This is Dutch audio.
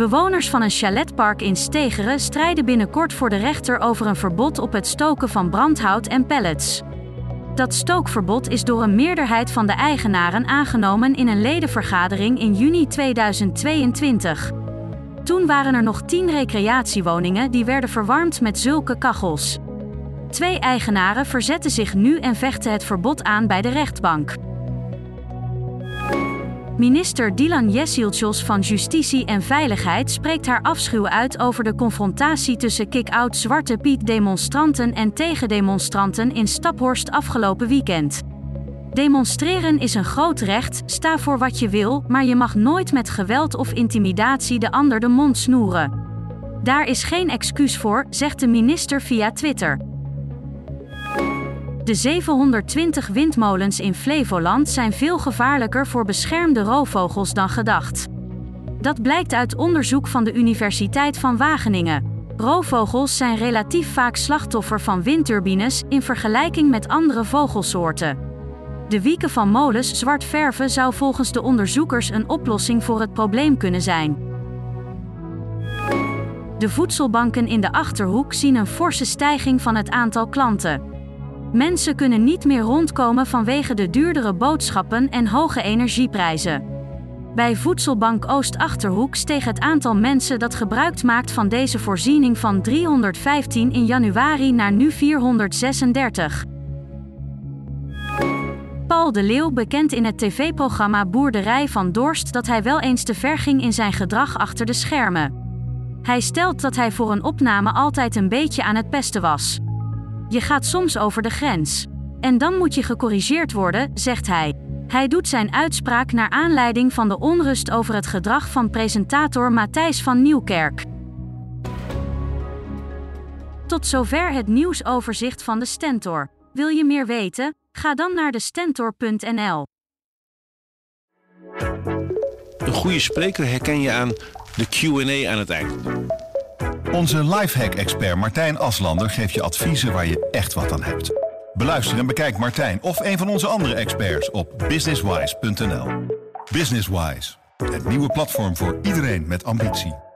Bewoners van een chaletpark in Stegeren strijden binnenkort voor de rechter over een verbod op het stoken van brandhout en pellets. Dat stookverbod is door een meerderheid van de eigenaren aangenomen in een ledenvergadering in juni 2022. Toen waren er nog 10 recreatiewoningen die werden verwarmd met zulke kachels. Twee eigenaren verzetten zich nu en vechten het verbod aan bij de rechtbank. Minister Dilan Yesilchos van Justitie en Veiligheid spreekt haar afschuw uit over de confrontatie tussen kick-out Zwarte Piet demonstranten en tegendemonstranten in Staphorst afgelopen weekend. Demonstreren is een groot recht, sta voor wat je wil, maar je mag nooit met geweld of intimidatie de ander de mond snoeren. Daar is geen excuus voor, zegt de minister via Twitter. De 720 windmolens in Flevoland zijn veel gevaarlijker voor beschermde roofvogels dan gedacht. Dat blijkt uit onderzoek van de Universiteit van Wageningen. Roofvogels zijn relatief vaak slachtoffer van windturbines in vergelijking met andere vogelsoorten. De wieken van molens zwart verven zou volgens de onderzoekers een oplossing voor het probleem kunnen zijn. De voedselbanken in de achterhoek zien een forse stijging van het aantal klanten. Mensen kunnen niet meer rondkomen vanwege de duurdere boodschappen en hoge energieprijzen. Bij Voedselbank Oost-Achterhoek steeg het aantal mensen dat gebruik maakt van deze voorziening van 315 in januari naar nu 436. Paul de Leeuw bekent in het tv-programma Boerderij van Dorst dat hij wel eens te ver ging in zijn gedrag achter de schermen. Hij stelt dat hij voor een opname altijd een beetje aan het pesten was. Je gaat soms over de grens. En dan moet je gecorrigeerd worden, zegt hij. Hij doet zijn uitspraak naar aanleiding van de onrust over het gedrag van presentator Matthijs van Nieuwkerk. Tot zover het nieuwsoverzicht van de Stentor. Wil je meer weten? Ga dan naar de stentor.nl. Een goede spreker herken je aan de QA aan het eind. Onze lifehack-expert Martijn Aslander geeft je adviezen waar je echt wat aan hebt. Beluister en bekijk Martijn of een van onze andere experts op businesswise.nl. Businesswise, het nieuwe platform voor iedereen met ambitie.